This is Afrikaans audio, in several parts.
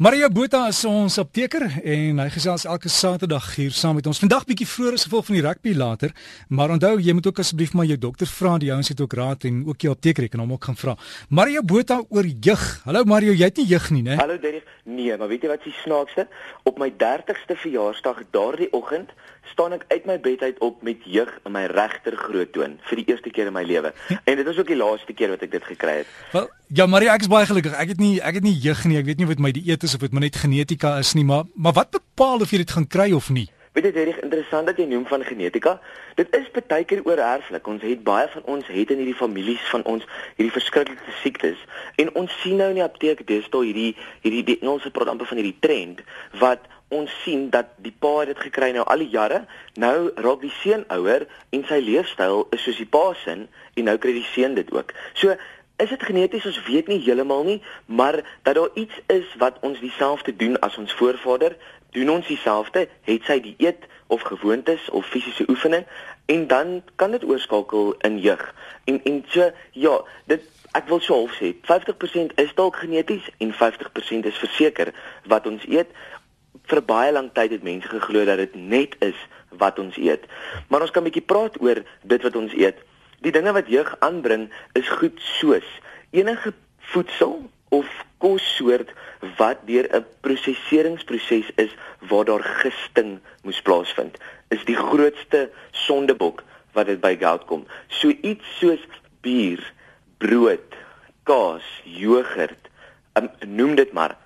Maria Botha is ons apteker en hy gesels elke Saterdag hier saam met ons. Vandag bietjie vroeër as gevolg van die rugby later, maar onthou jy moet ook asseblief maar jou dokter vra, die ouens het ook raad en ook jou apteker kan hom ook gaan vra. Maria Botha oor jeug. Hallo Mario, jy het nie jeug nie, né? Hallo Derek. Nee, maar weet jy wat se snaakste? Op my 30ste verjaarsdag daardie oggend staan ek uit my bed uit op met jeug in my regter groottoon vir die eerste keer in my lewe. En dit was ook die laaste keer wat ek dit gekry het. Wel, ja Maria, ek is baie gelukkig. Ek het nie ek het nie jeug nie. Ek weet nie wat my dieet is of dit maar net genetika is nie, maar maar wat bepaal of jy dit gaan kry of nie? Weet jy, dit is interessant dat jy noem van genetika. Dit is baie keer oorerflik. Ons het baie van ons het in hierdie families van ons hierdie verskriklike siektes. En ons sien nou in die apteek deesdae hierdie hierdie die Engelse praat amper van hierdie trend wat ons sien dat die pa het dit gekry nou al die jare. Nou raak die seun ouer en sy leefstyl is soos die pa se en nou kry die seun dit ook. So is dit geneties ons weet nie heeltemal nie maar dat daar iets is wat ons dieselfde doen as ons voorvader doen ons dieselfde het sy dieet of gewoontes of fisiese oefening en dan kan dit oorskakel in jeug en en so ja dit ek wil sê 50% is dalk geneties en 50% is verseker wat ons eet vir baie lank tyd het mense geglo dat dit net is wat ons eet maar ons kan 'n bietjie praat oor dit wat ons eet Die dinge wat jeug aanbring is goed soos enige voedsel of kossoort wat deur 'n prosesseringsproses is waar daar gisting moes plaasvind, is die grootste sondebok wat dit by goud kom. So iets soos bier, brood, kaas, jogurt, um, noem dit maar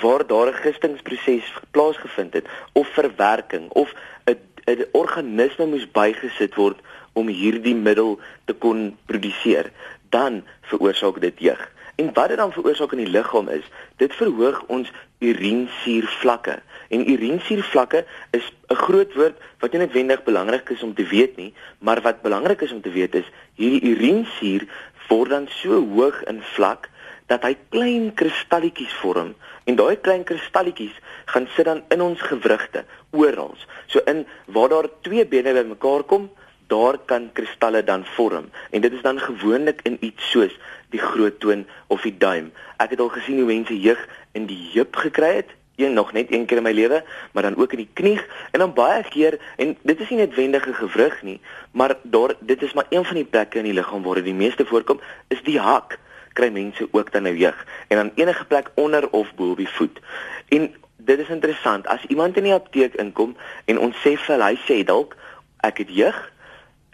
waar daar 'n gistingsproses plaasgevind het of verwerking of 'n 'n organisme moes bygesit word om hierdie middel te kon produseer, dan veroorsaak dit jeug. En wat dit dan veroorsaak in die liggaam is, dit verhoog ons urinesuurvlakke. En urinesuurvlakke is 'n groot woord wat nie noodwendig belangrik is om te weet nie, maar wat belangrik is om te weet is hierdie urinesuur word dan so hoog in vlak dat hy klein kristalletjies vorm en daai klein kristalletjies gaan sit dan in ons gewrigte oral. So in waar daar twee bene bymekaar kom, daar kan kristalle dan vorm en dit is dan gewoonlik in iets soos die groot toon of die duim. Ek het al gesien hoe mense jeug in die heup gekry het, een nog net een keer in my lewe, maar dan ook in die knie en dan baie keer en dit is nie netwendige gewrig nie, maar daar dit is maar een van die plekke in die liggaam waar dit die meeste voorkom, is die hak kry mense ook dan nou jeug en dan enige plek onder of bo op die voet. En dit is interessant, as iemand in die apteek inkom en ons sê vir hy sê dalk ek het jeug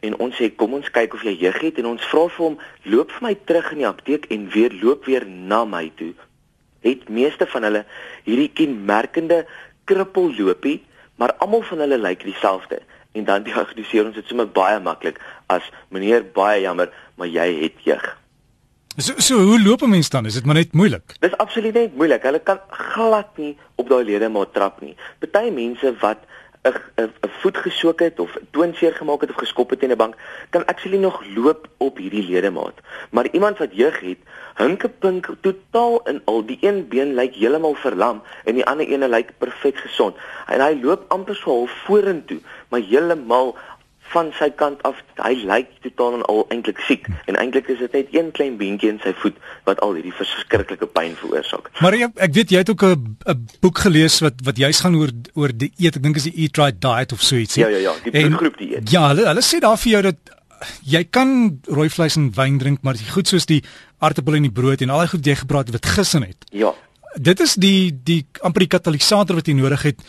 en ons sê kom ons kyk of jy jeug het en ons vra vir hom loop vir my terug in die apteek en weer loop weer na my toe. Het meeste van hulle hierdie kenmerkende krippelloopie, maar almal van hulle lyk dieselfde en dan diagnoseer ons dit sommer baie maklik as meneer baie jammer, maar jy het jeug. So so hoe loop 'n mens dan? Is dit maar net moeilik? Dis absoluut net moeilik. Hulle kan glad nie op daai ledemaat trap nie. Party mense wat 'n voet gesoek het of toonseer gemaak het of geskop het in 'n bank, kan actually nog loop op hierdie ledemaat. Maar iemand wat jeug het, hinkepink totaal in al die een been lyk heeltemal verlam en die ander ene lyk perfek gesond. En hy loop amper so half vorentoe, maar heeltemal van sy kant af hy lyk totaal en al eintlik siek en eintlik is dit net een klein beentjie in sy voet wat al hierdie verskriklike pyn veroorsaak. Maar ek, ek weet jy het ook 'n boek gelees wat wat juist gaan oor oor die eet ek dink is die eat right diet of so iets. Ja ja ja, die bloedgroep dieet. Ja, hulle hulle sê daar vir jou dat jy kan rooi vleis en wyn drink maar die goed soos die aartappel en die brood en al die goed jy gepraat wat gissen het. Ja. Dit is die die amper die katalisator wat jy nodig het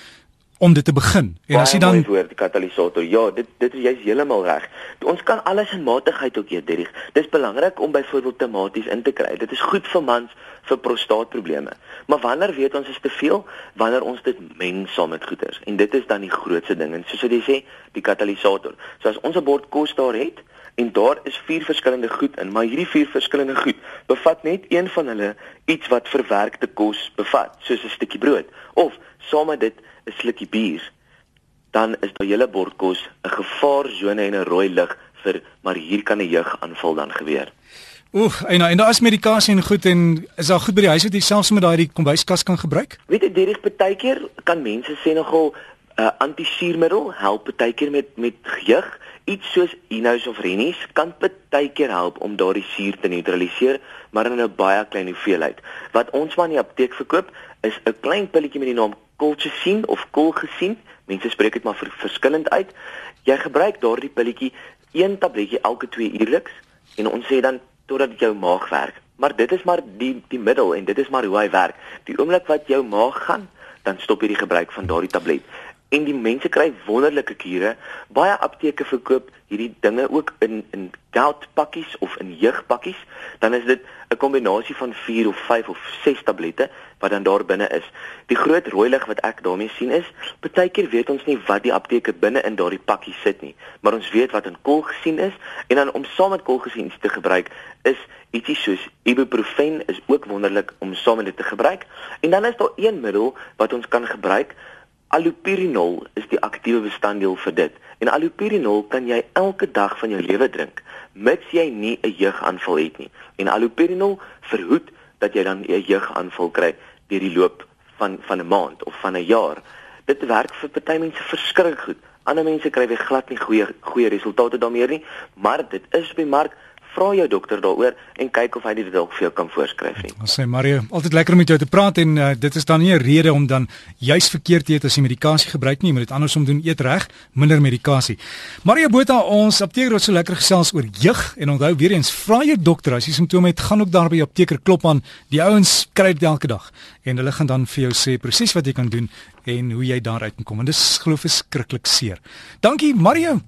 om dit te begin. En as jy dan voor die katalisator, ja, dit dit is jy's heeltemal reg. Ons kan alles in matigheid ook eet, Derrick. Dis belangrik om byvoorbeeld tomaties in te kry. Dit is goed vir mans vir prostaatprobleme. Maar wanneer weet ons is te veel? Wanneer ons dit meng saam met goeders. En dit is dan die grootste ding. En soos jy sê, die katalisator. So as ons 'n bord kos daar het en daar is vier verskillende goed in, maar hierdie vier verskillende goed bevat net een van hulle iets wat verwerkte kos bevat, soos 'n stukkie brood of saam met dit 'n slukkie bier, dan is daai hele bord kos 'n gevaarsone en 'n rooi lig vir maar hier kan 'n jeugaanval dan gebeur. Oef, en en daar is medikasie en goed en is daar goed by die huis wat jy selfs met daai kombuiskas kan gebruik? Weet jy, direk partykeer kan mense sê nogal 'n uh, antisuurmiddel help partykeer met met jeug. Iets soos Inos of Renies kan partykeer help om daardie suur te neutraliseer, maar in 'n baie klein hoeveelheid. Wat ons maar in die apteek verkoop is 'n klein pilletjie met die naam colchicine of colchicine. Mense spreek dit maar vir verskillend uit. Jy gebruik daardie pilletjie een tabletjie elke 2 uurliks en ons sê dan totdat jou maag werk. Maar dit is maar die die middel en dit is maar hoe hy werk. Die oomblik wat jou maag gaan, dan stop jy die gebruik van daardie tablet en die mense kry wonderlike kure. Baie apteke verkoop hierdie dinge ook in in gout pakkies of in jeugpakkies. Dan is dit 'n kombinasie van 4 of 5 of 6 tablette wat dan daar binne is. Die groot rooi lig wat ek daarmee sien is, baie keer weet ons nie wat die apteke binne in daardie pakkie sit nie, maar ons weet wat in kol gesien is en dan om saam met kol gesien te gebruik is ietsie soos ibuprofen is ook wonderlik om saam met dit te gebruik. En dan is daar een middel wat ons kan gebruik Allopurinol is die aktiewe bestanddeel vir dit. En allopurinol kan jy elke dag van jou lewe drink, mits jy nie 'n jeugaanval het nie. En allopurinol verhoed dat jy dan 'n jeugaanval kry deur die loop van van 'n maand of van 'n jaar. Dit werk vir party mense verskriklik goed. Ander mense kry weer glad nie goeie goeie resultate daarmee nie, maar dit is op die mark vra jou dokter daaroor en kyk of hy dit dalk vir jou kan voorskryf nie. Ons sê Mario, altyd lekker om met jou te praat en uh, dit is dan nie 'n rede om dan juis verkeerd te eet as jy medikasie gebruik nie, jy moet dit andersom doen, eet reg, minder medikasie. Mario Botha, ons apteker het so lekker gesels oor jeug en onthou weer eens, vra jou dokter as jy simptome het, gaan ook daar by die apteker klop aan. Die ouens kry dit elke dag en hulle gaan dan vir jou sê presies wat jy kan doen en hoe jy daaruit kan kom. En dis glo verskriklik seer. Dankie Mario.